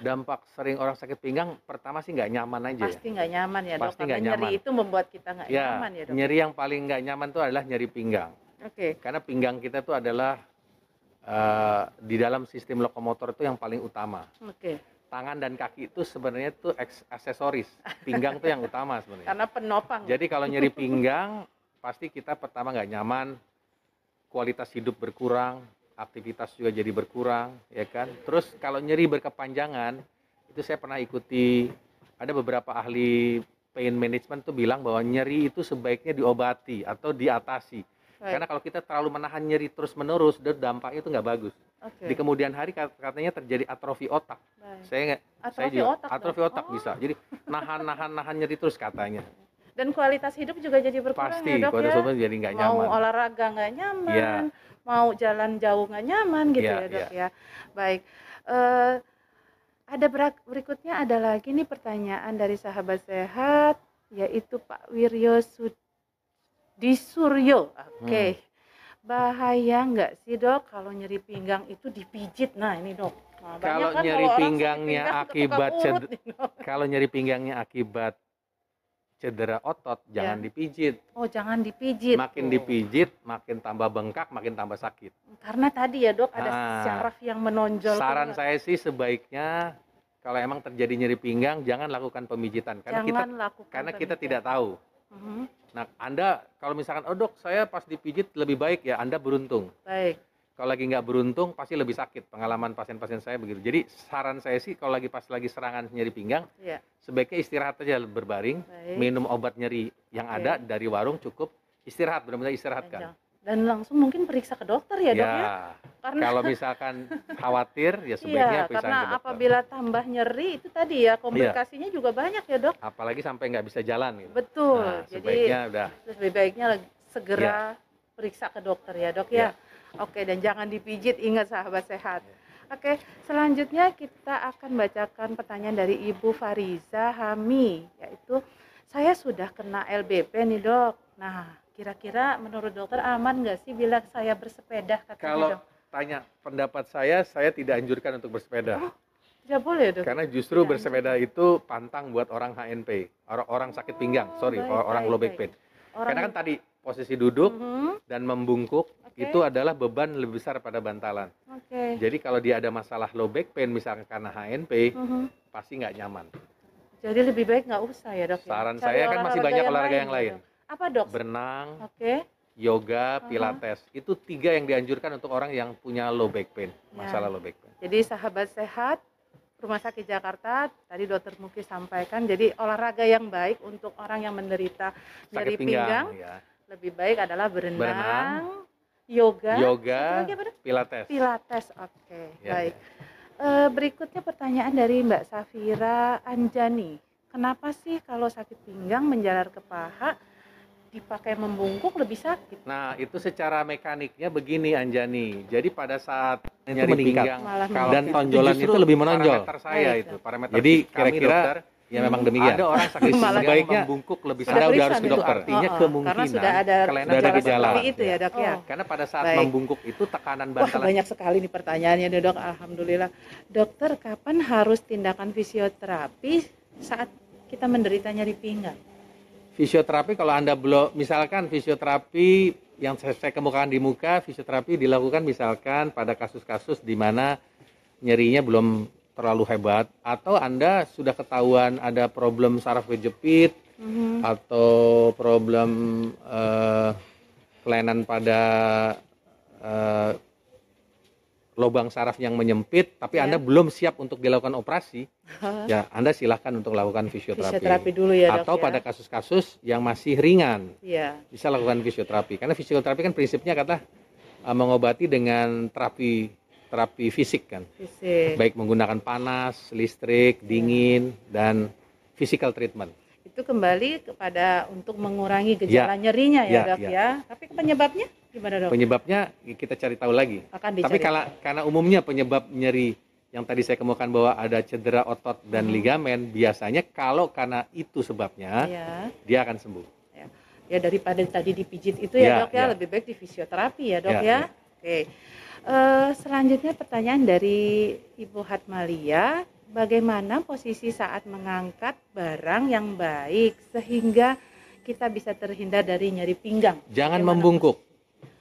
Dampak sering orang sakit pinggang pertama sih nggak nyaman aja ya. Pasti nggak nyaman ya, Dok. Pasti Karena nggak nyeri nyaman. itu membuat kita nggak Ya, nyaman ya, Dok. nyeri yang paling nggak nyaman itu adalah nyeri pinggang. Oke. Karena pinggang kita itu adalah eh, di dalam sistem lokomotor itu yang paling utama. Oke. Tangan dan kaki itu sebenarnya itu eks- aksesoris. Pinggang itu yang utama sebenarnya. Karena penopang. Jadi kalau nyeri pinggang, pasti kita pertama nggak nyaman, kualitas hidup berkurang, aktivitas juga jadi berkurang, ya kan. Terus kalau nyeri berkepanjangan, itu saya pernah ikuti ada beberapa ahli pain management tuh bilang bahwa nyeri itu sebaiknya diobati atau diatasi. Baik. Karena kalau kita terlalu menahan nyeri terus menerus, dampaknya itu nggak bagus. Okay. Di kemudian hari katanya terjadi atrofi otak. Baik. Saya nggak, saya juga otak atrofi otak oh. bisa. Jadi nahan nahan nahan nyeri terus katanya. Dan kualitas hidup juga jadi berkurang Pasti, ya dok kualitas ya. hidup jadi nggak nyaman. Mau olahraga nggak nyaman, ya. Mau jalan jauh nggak nyaman gitu ya, ya dok ya. ya. Baik. Uh, ada berikutnya ada lagi nih pertanyaan dari sahabat sehat yaitu Pak Wiryo Sudi Suryo. Oke. Okay. Hmm. Bahaya nggak sih dok kalau nyeri pinggang itu dipijit? Nah ini dok. Nah, kalau kan nyeri kalau pinggangnya pinggang akibat cedera, kalau nyeri pinggangnya akibat cedera otot ya. jangan dipijit. Oh jangan dipijit. Makin oh. dipijit, makin tambah bengkak, makin tambah sakit. Karena tadi ya dok ada nah, syaraf yang menonjol. Saran saya sih sebaiknya kalau emang terjadi nyeri pinggang jangan lakukan pemijitan karena jangan kita lakukan karena kita tidak tahu. Uh-huh. Nah, Anda kalau misalkan oh dok saya pas dipijit lebih baik ya Anda beruntung. Baik. Kalau lagi nggak beruntung pasti lebih sakit. Pengalaman pasien-pasien saya begitu. Jadi saran saya sih kalau lagi pas lagi serangan nyeri pinggang, ya. sebaiknya istirahat aja berbaring, baik. minum obat nyeri yang okay. ada dari warung cukup, istirahat benar-benar istirahatkan dan langsung mungkin periksa ke dokter ya dok ya, ya? karena kalau [LAUGHS] misalkan khawatir ya sebaiknya iya, periksa karena ke dokter. apabila tambah nyeri itu tadi ya komplikasinya iya. juga banyak ya dok apalagi sampai nggak bisa jalan gitu. betul nah, jadi sebaiknya udah lebih baiknya segera ya. periksa ke dokter ya dok ya, ya. Oke dan jangan dipijit ingat sahabat sehat. Oke, selanjutnya kita akan bacakan pertanyaan dari Ibu Fariza Hami, yaitu saya sudah kena LBP nih dok. Nah, Kira-kira menurut dokter aman nggak sih bila saya bersepeda? Kalau dok? tanya pendapat saya, saya tidak anjurkan untuk bersepeda. Oh, tidak boleh dok? Karena justru tidak bersepeda anjurkan. itu pantang buat orang HNP, orang orang sakit pinggang, oh, sorry, baik, orang baik, low back pain. Orang... Karena kan tadi posisi duduk mhm. -huh. dan membungkuk okay. itu adalah beban lebih besar pada bantalan. Okay. Jadi kalau dia ada masalah low back pain misalkan karena HNP, uh mhm. -huh. pasti nggak nyaman. Jadi lebih baik nggak usah ya dok? Ya? Saran ya? saya kan masih banyak olahraga yang lain. Gitu. Apa dok? Berenang. Oke. Okay. Yoga, pilates. Uh -huh. Itu tiga yang dianjurkan untuk orang yang punya low back pain, ya. masalah low back pain. Jadi sahabat sehat, Rumah Sakit Jakarta, tadi dokter Muki sampaikan, jadi olahraga yang baik untuk orang yang menderita nyeri pinggang, pinggang ya. lebih baik adalah berenang, berenang yoga, yoga, pilates. Pilates, oke, okay. ya, baik. Ya. E, berikutnya pertanyaan dari Mbak Safira Anjani. Kenapa sih kalau sakit pinggang menjalar ke paha dipakai membungkuk lebih sakit. Nah, itu secara mekaniknya begini Anjani. Jadi pada saat itu nyeri pinggang dan tonjolan itu, itu lebih menonjol. Parameter saya itu, parameter Jadi kira-kira Ya memang demikian. Ada orang sakit sebaiknya membungkuk lebih sakit. Anda harus ke dokter. Artinya oh, oh. kemungkinan karena sudah ada sudah ada gejala. itu ya, Dok ya. Oh. Karena pada saat Baik. membungkuk itu tekanan bantalan. Wah, banyak sekali nih pertanyaannya, Dok. Alhamdulillah. Dokter, kapan harus tindakan fisioterapi saat kita menderita nyeri pinggang? fisioterapi kalau Anda belum misalkan fisioterapi yang saya, saya kemukakan di muka, fisioterapi dilakukan misalkan pada kasus-kasus di mana nyerinya belum terlalu hebat atau Anda sudah ketahuan ada problem saraf kejepit mm-hmm. atau problem uh, kelainan pada uh, lubang saraf yang menyempit, tapi ya. Anda belum siap untuk dilakukan operasi, [LAUGHS] ya Anda silahkan untuk lakukan fisioterapi. Fisioterapi dulu ya Atau dok, pada kasus-kasus yang masih ringan, ya. bisa lakukan fisioterapi. Karena fisioterapi kan prinsipnya kata uh, mengobati dengan terapi terapi fisik kan, fisik. baik menggunakan panas, listrik, ya. dingin, dan physical treatment itu kembali kepada untuk mengurangi gejala ya. nyerinya ya, ya dok ya. ya. Tapi penyebabnya gimana dok? Penyebabnya kita cari tahu lagi. Akan dicari. Tapi kalau karena umumnya penyebab nyeri yang tadi saya kemukakan bahwa ada cedera otot dan hmm. ligamen, biasanya kalau karena itu sebabnya, ya. dia akan sembuh. Ya. ya daripada tadi dipijit itu ya, ya dok ya, ya, lebih baik di fisioterapi ya dok ya. ya. ya. Oke. Uh, selanjutnya pertanyaan dari Ibu Hatmalia bagaimana posisi saat mengangkat barang yang baik sehingga kita bisa terhindar dari nyeri pinggang. Jangan bagaimana? membungkuk.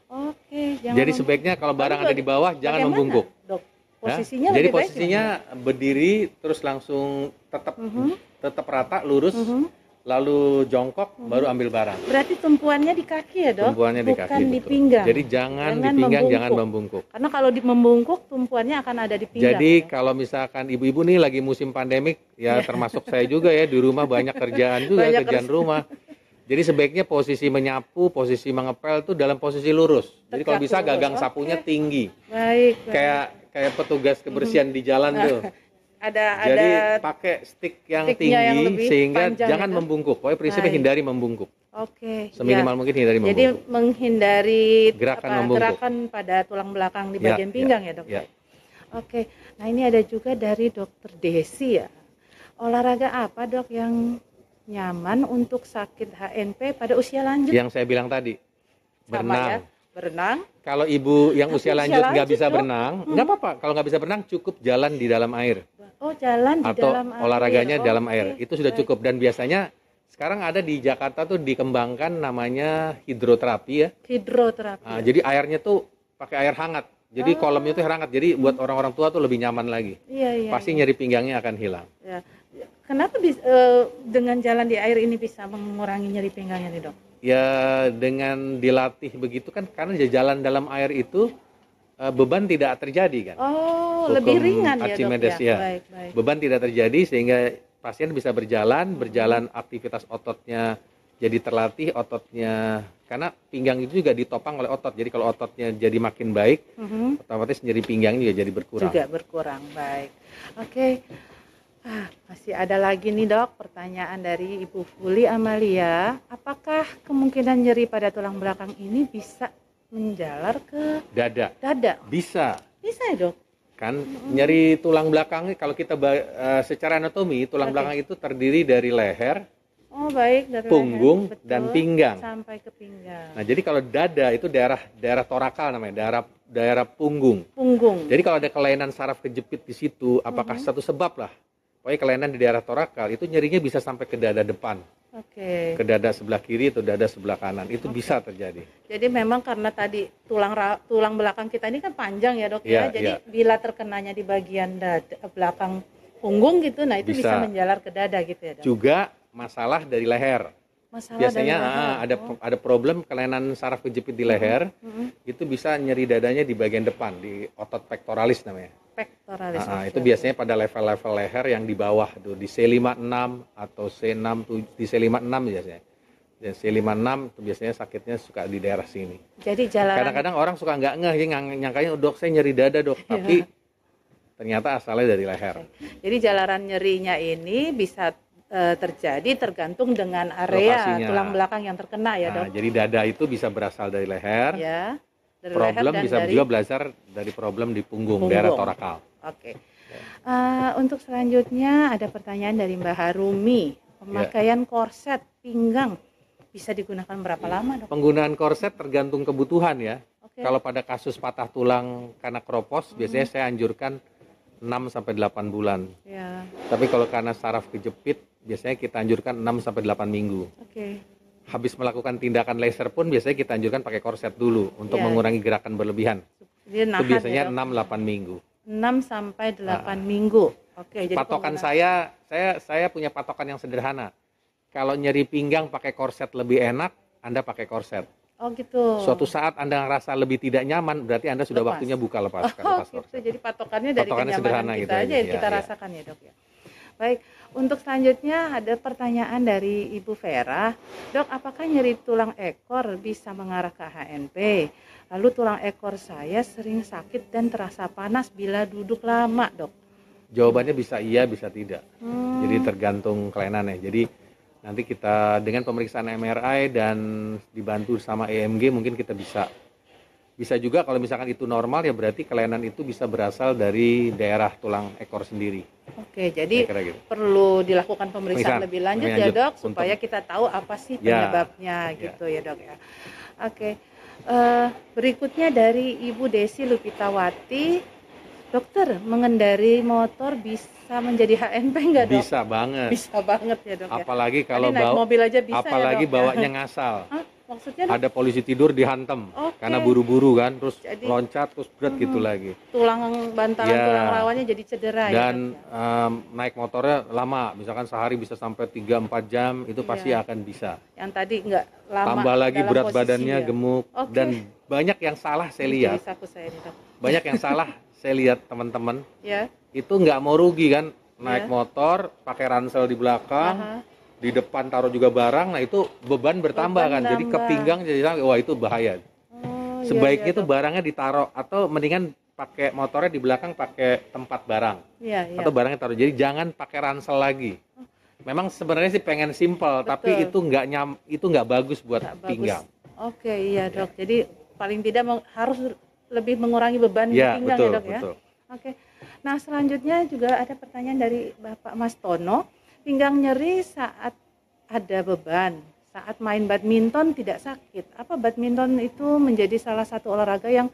Oke, jangan Jadi sebaiknya kalau barang ada di bawah jangan membungkuk. Dok, posisinya Jadi posisinya baik berdiri terus langsung tetap uh mhm. -huh. tetap rata lurus. Uh mhm. -huh lalu jongkok hmm. baru ambil barang. Berarti tumpuannya di kaki ya dok? Tumpuannya di kaki. Bukan di pinggang. Jadi jangan, jangan di pinggang, membungkuk. jangan membungkuk. Karena kalau di membungkuk tumpuannya akan ada di pinggang. Jadi ya? kalau misalkan ibu-ibu nih lagi musim pandemik, ya iya. termasuk saya juga ya di rumah banyak kerjaan juga banyak kerjaan rumah. Jadi sebaiknya posisi menyapu, posisi mengepel itu dalam posisi lurus. Jadi kalau bisa gagang lurus. sapunya okay. tinggi. Baik, baik. Kayak kayak petugas kebersihan di jalan tuh. [LAUGHS] ada Jadi ada pakai stick yang tinggi yang sehingga jangan itu. membungkuk. Pokoknya prinsipnya Baik. hindari membungkuk. Oke. Seminimal ya. mungkin hindari membungkuk. Jadi menghindari gerakan apa, membungkuk. gerakan pada tulang belakang di ya, bagian ya, pinggang ya, ya Dok. Ya. Oke. Nah, ini ada juga dari Dokter Desi ya. Olahraga apa, Dok, yang nyaman untuk sakit HNP pada usia lanjut? Yang saya bilang tadi. Sama berenang. Ya? Berenang. Kalau ibu yang usia, lanjut nggak bisa dok? berenang, hmm. nggak apa-apa. Kalau nggak bisa berenang, cukup jalan di dalam air. Oh, jalan di Atau dalam air. olahraganya oh, dalam air. Itu sudah Baik. cukup dan biasanya sekarang ada di Jakarta tuh dikembangkan namanya hidroterapi ya. Hidroterapi. Nah, jadi airnya tuh pakai air hangat. Jadi oh. kolamnya itu hangat. Jadi buat orang-orang tua tuh lebih nyaman lagi. Iya, iya. Pasti iya. nyeri pinggangnya akan hilang. Ya. Kenapa bisa, uh, dengan jalan di air ini bisa mengurangi nyeri pinggangnya nih dok? Ya dengan dilatih begitu kan karena jalan dalam air itu uh, beban tidak terjadi kan. Oh, Hukum lebih ringan ya dok ya. ya. Baik, baik. Beban tidak terjadi sehingga pasien bisa berjalan, berjalan aktivitas ototnya jadi terlatih, ototnya karena pinggang itu juga ditopang oleh otot. Jadi kalau ototnya jadi makin baik, mm-hmm. otomatis nyeri pinggang juga jadi berkurang. Juga berkurang, baik. Oke. Okay. Masih ada lagi nih dok, pertanyaan dari Ibu Fuli Amalia. Apakah kemungkinan nyeri pada tulang belakang ini bisa menjalar ke dada. Dada. Bisa. Bisa ya, Dok. Kan mm-hmm. nyeri tulang belakang kalau kita uh, secara anatomi tulang okay. belakang itu terdiri dari leher, Oh baik dari punggung leher, dan pinggang. Sampai ke pinggang. Nah jadi kalau dada itu daerah daerah torakal namanya, daerah daerah punggung. Punggung. Jadi kalau ada kelainan saraf kejepit di situ, apakah mm -hmm. satu sebab lah? Pokoknya kelainan di daerah torakal itu nyerinya bisa sampai ke dada depan. Oke. Okay. Ke dada sebelah kiri atau dada sebelah kanan itu okay. bisa terjadi. Jadi memang karena tadi tulang tulang belakang kita ini kan panjang ya dok ya. ya Jadi ya. bila terkenanya di bagian dada belakang punggung gitu, nah itu bisa, bisa menjalar ke dada gitu ya dok. Juga masalah dari leher. Masalah Biasanya dari leher. Ah, ada oh. ada problem kelainan saraf kejepit di leher, mm -hmm. itu bisa nyeri dadanya di bagian depan di otot pectoralis namanya pectoralis. Nah, itu biasanya pada level-level leher yang di bawah tuh di C56 atau C6 tuh di C56 biasanya. Dan C56 itu biasanya sakitnya suka di daerah sini. Jadi jalan Kadang-kadang orang suka nggak ngeh ya nyangkanya dok saya nyeri dada dok, iya. tapi ternyata asalnya dari leher. Jadi jalanan nyerinya ini bisa uh, terjadi tergantung dengan area Lokasinya. tulang belakang yang terkena ya dok. Nah, jadi dada itu bisa berasal dari leher. Ya dari problem bisa dari... juga belajar dari problem di punggung, punggung. daerah torakal. Oke. Okay. Uh, untuk selanjutnya ada pertanyaan dari Mbak Harumi. Pemakaian yeah. korset pinggang bisa digunakan berapa lama, Dok? Penggunaan korset tergantung kebutuhan ya. Okay. Kalau pada kasus patah tulang karena kropos, hmm. biasanya saya anjurkan 6 sampai 8 bulan. Yeah. Tapi kalau karena saraf kejepit, biasanya kita anjurkan 6 sampai 8 minggu. Oke. Okay habis melakukan tindakan laser pun biasanya kita anjurkan pakai korset dulu untuk yeah. mengurangi gerakan berlebihan. Itu biasanya ya, 6 8 minggu. 6 sampai 8 nah. minggu. Oke, jadi patokan pengguna... saya saya saya punya patokan yang sederhana. Kalau nyeri pinggang pakai korset lebih enak, Anda pakai korset. Oh gitu. Suatu saat Anda ngerasa lebih tidak nyaman, berarti Anda sudah lepas. waktunya buka lepas. [LAUGHS] Oh, lepas gitu. Korset. Jadi patokannya dari Patokannya kenyamanan kita gitu aja yang ya, kita ya. rasakan ya dok ya. Baik, untuk selanjutnya ada pertanyaan dari Ibu Vera. Dok, apakah nyeri tulang ekor bisa mengarah ke HNP? Lalu tulang ekor saya sering sakit dan terasa panas bila duduk lama, dok. Jawabannya bisa iya, bisa tidak. Hmm. Jadi tergantung kelainannya. Jadi nanti kita dengan pemeriksaan MRI dan dibantu sama EMG mungkin kita bisa bisa juga kalau misalkan itu normal ya berarti kelainan itu bisa berasal dari daerah tulang ekor sendiri. Oke, jadi gitu. perlu dilakukan pemeriksaan lebih lanjut, lebih lanjut ya dok, untuk, supaya kita tahu apa sih ya. penyebabnya ya, gitu ya dok ya. Oke, uh, berikutnya dari Ibu Desi Lupitawati, dokter mengendari motor bisa menjadi HNP enggak dok? Bisa banget. Bisa banget ya dok. Ya? Apalagi kalau bawa mobil aja bisa apalagi ya, dok, bawanya ya? ngasal. Hah? Maksudnya ada polisi tidur dihantam okay. karena buru-buru kan, terus jadi, loncat terus berat uh, gitu lagi. Tulang bantalan ya, tulang rawannya jadi cedera dan, ya. Dan um, naik motornya lama, misalkan sehari bisa sampai 3 4 jam, itu pasti ya. akan bisa. Yang tadi enggak lama. Tambah lagi berat badannya ya. gemuk okay. dan banyak yang salah saya lihat. Saya banyak yang salah saya lihat teman-teman. Ya. Itu nggak mau rugi kan, naik ya. motor pakai ransel di belakang. -huh di depan taruh juga barang, nah itu beban bertambah Beban kan. Jadi ke nambah. pinggang jadi wah itu bahaya. Oh, iya, Sebaiknya iya, itu dok. barangnya ditaruh atau mendingan pakai motornya di belakang pakai tempat barang Iya, iya. atau barangnya taruh. Jadi jangan pakai ransel lagi. Memang sebenarnya sih pengen simple, tapi itu nggak nyam, itu nggak bagus buat bagus. pinggang. Oke, iya dok. Jadi paling tidak meng- harus lebih mengurangi beban Ya, di pinggang betul, ya dok ya. betul. Oke. Nah selanjutnya juga ada pertanyaan dari Bapak Mas Tono. Pinggang nyeri saat ada beban, saat main badminton tidak sakit. Apa badminton itu menjadi salah satu olahraga yang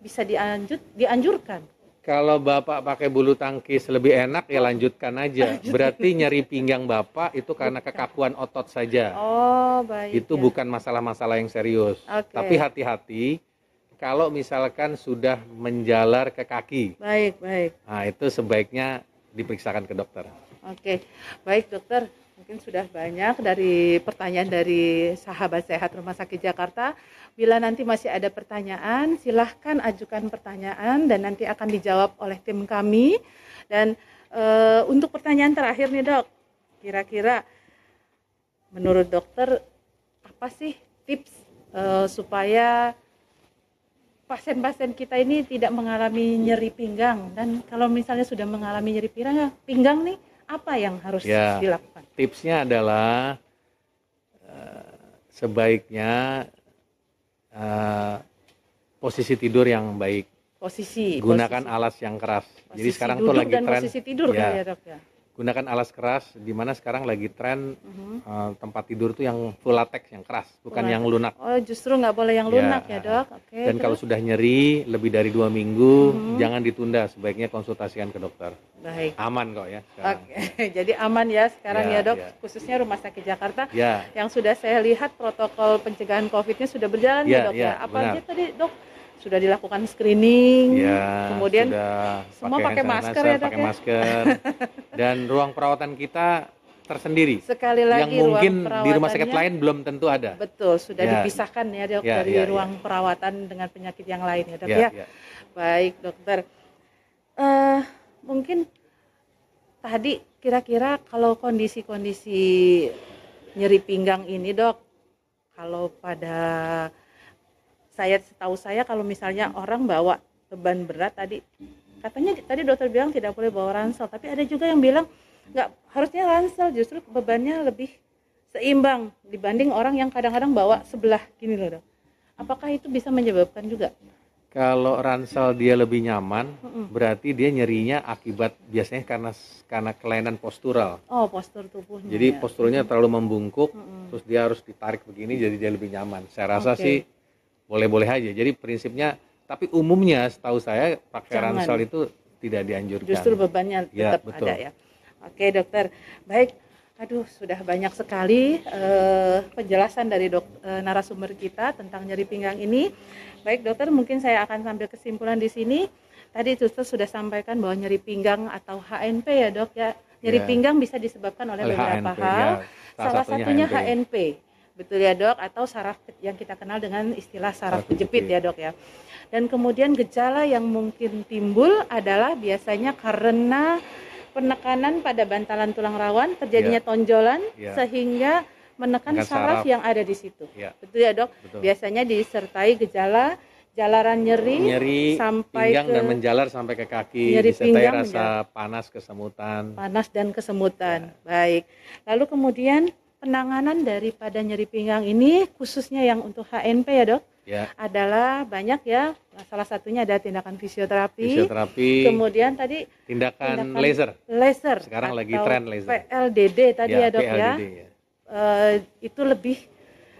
bisa dianjut, dianjurkan? Kalau Bapak pakai bulu tangkis lebih enak ya lanjutkan aja. Berarti [LAUGHS] nyeri pinggang Bapak itu karena kekakuan otot saja. Oh baik. itu ya. bukan masalah-masalah yang serius. Oke. Tapi hati-hati kalau misalkan sudah menjalar ke kaki. Baik baik. Nah, itu sebaiknya diperiksakan ke dokter. Oke, baik dokter. Mungkin sudah banyak dari pertanyaan dari sahabat sehat Rumah Sakit Jakarta. Bila nanti masih ada pertanyaan, silahkan ajukan pertanyaan dan nanti akan dijawab oleh tim kami. Dan eh, untuk pertanyaan terakhir nih dok, kira-kira menurut dokter apa sih tips eh, supaya pasien-pasien kita ini tidak mengalami nyeri pinggang dan kalau misalnya sudah mengalami nyeri pinggang, pinggang nih apa yang harus Ya. dilakukan? Tipsnya adalah eh, sebaiknya eh, posisi tidur yang baik. Posisi. Gunakan posisi, alas yang keras. Jadi posisi sekarang tuh lagi dan tren posisi tidur Ya. kali ya dok ya. Gunakan alas keras di mana sekarang lagi tren Mhm. eh, tempat tidur tuh yang full latex yang keras, bukan Full yang lunak. Oh justru nggak boleh yang Ya. lunak ya dok? Oke. Dan kalau terus? sudah nyeri lebih dari dua minggu, Mhm. jangan ditunda. Sebaiknya konsultasikan ke dokter. baik. Aman kok ya. sekarang. Oke, [LAUGHS] jadi aman ya sekarang Ya, ya dok, ya. khususnya Rumah Sakit Jakarta Ya, yang sudah saya lihat protokol pencegahan COVID-nya sudah berjalan Ya, ya dok ya, ya. Apa benar. aja tadi dok? Sudah dilakukan screening, ya. kemudian sudah semua pakai hand masker ya, pakai ya? masker. Dan ruang perawatan kita tersendiri. sekali lagi yang mungkin ruang di rumah sakit lain belum tentu ada. Betul, sudah Ya. dipisahkan ya dok Ya, dari ya, ya. ruang perawatan dengan penyakit yang lain ya dok ya. Ya, ya. Baik dokter. Eh mungkin tadi kira-kira kalau kondisi-kondisi nyeri pinggang ini dok, kalau pada saya setahu saya kalau misalnya orang bawa beban berat tadi katanya tadi dokter bilang tidak boleh bawa ransel, tapi ada juga yang bilang nggak harusnya ransel justru bebannya lebih seimbang dibanding orang yang kadang-kadang bawa sebelah gini loh dok. Apakah itu bisa menyebabkan juga? Kalau ransel dia lebih nyaman, berarti dia nyerinya akibat biasanya karena karena kelainan postural. Oh postur tubuhnya. Jadi ya. posturnya terlalu membungkuk, Mm-mm. terus dia harus ditarik begini jadi dia lebih nyaman. Saya rasa Oke. sih boleh-boleh aja. Jadi prinsipnya tapi umumnya setahu saya pakai Jangan. ransel itu tidak dianjurkan. Justru bebannya Ya, tetap betul. ada ya. Oke dokter, baik. Aduh sudah banyak sekali eh, penjelasan dari dok eh, narasumber kita tentang nyeri pinggang ini. Baik dokter, mungkin saya akan sambil kesimpulan di sini. Tadi dokter sudah sampaikan bahwa nyeri pinggang atau HNP ya dok ya. Nyeri Ya. pinggang bisa disebabkan oleh, Oleh beberapa HNP, hal. ya. Salah, satunya HNP. Betul ya dok, atau saraf yang kita kenal dengan istilah saraf kejepit ya dok ya. Dan kemudian gejala yang mungkin timbul adalah biasanya karena penekanan pada bantalan tulang rawan, terjadinya tonjolan Ya. sehingga menekan saraf, saraf. yang ada di situ. Ya, Betul ya dok? betul. Biasanya disertai gejala jalaran nyeri, Nyeri sampai pinggang ke dan menjalar sampai ke kaki, Nyeri disertai pinggang, rasa panas kesemutan. panas dan kesemutan. Ya. Baik. Lalu kemudian penanganan daripada nyeri pinggang ini khususnya yang untuk HNP ya dok Ya, adalah banyak ya. Salah satunya ada tindakan fisioterapi. fisioterapi, Kemudian tadi tindakan, tindakan laser. laser. Sekarang lagi tren laser. PLDD tadi ya, dok ya. PLDD, ya. Eh, itu lebih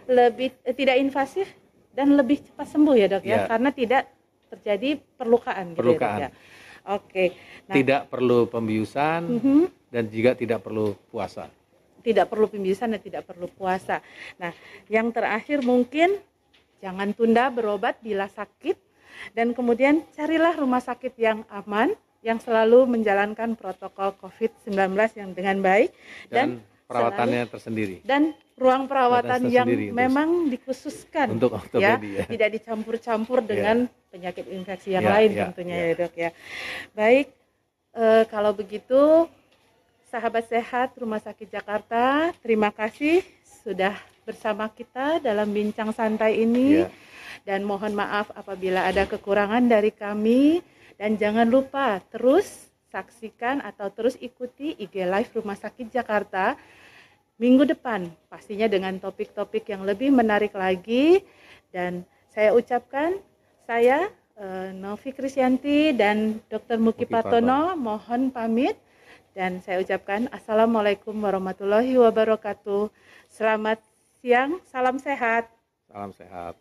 lebih eh, tidak invasif dan lebih cepat sembuh ya dok ya, Ya. karena tidak terjadi perlukaan. gitu ya, Dok, Perlukaan. ya. Oke. Nah, Tidak perlu pembiusan mhm. dan juga tidak perlu puasa. Tidak perlu pembiusan dan tidak perlu puasa. Nah, yang terakhir mungkin jangan tunda berobat bila sakit dan kemudian carilah rumah sakit yang aman yang selalu menjalankan protokol COVID-19 yang dengan baik Dan, perawatannya tersendiri dan ruang perawatan yang memang dikhususkan untuk ya, ya. tidak dicampur-campur dengan penyakit infeksi yang Ya, lain ya, tentunya ya. ya dok ya. Baik, eh, kalau begitu sahabat sehat Rumah Sakit Jakarta, terima kasih sudah bersama kita dalam bincang santai ini. Yeah. Dan mohon maaf apabila ada kekurangan dari kami. Dan jangan lupa terus saksikan atau terus ikuti IG Live Rumah Sakit Jakarta minggu depan. Pastinya dengan topik-topik yang lebih menarik lagi. Dan saya ucapkan saya uh, Novi Krisyanti dan Dr. Muki, Muki Patono mohon pamit dan saya ucapkan Assalamualaikum warahmatullahi wabarakatuh. Selamat siang, salam sehat. Salam sehat.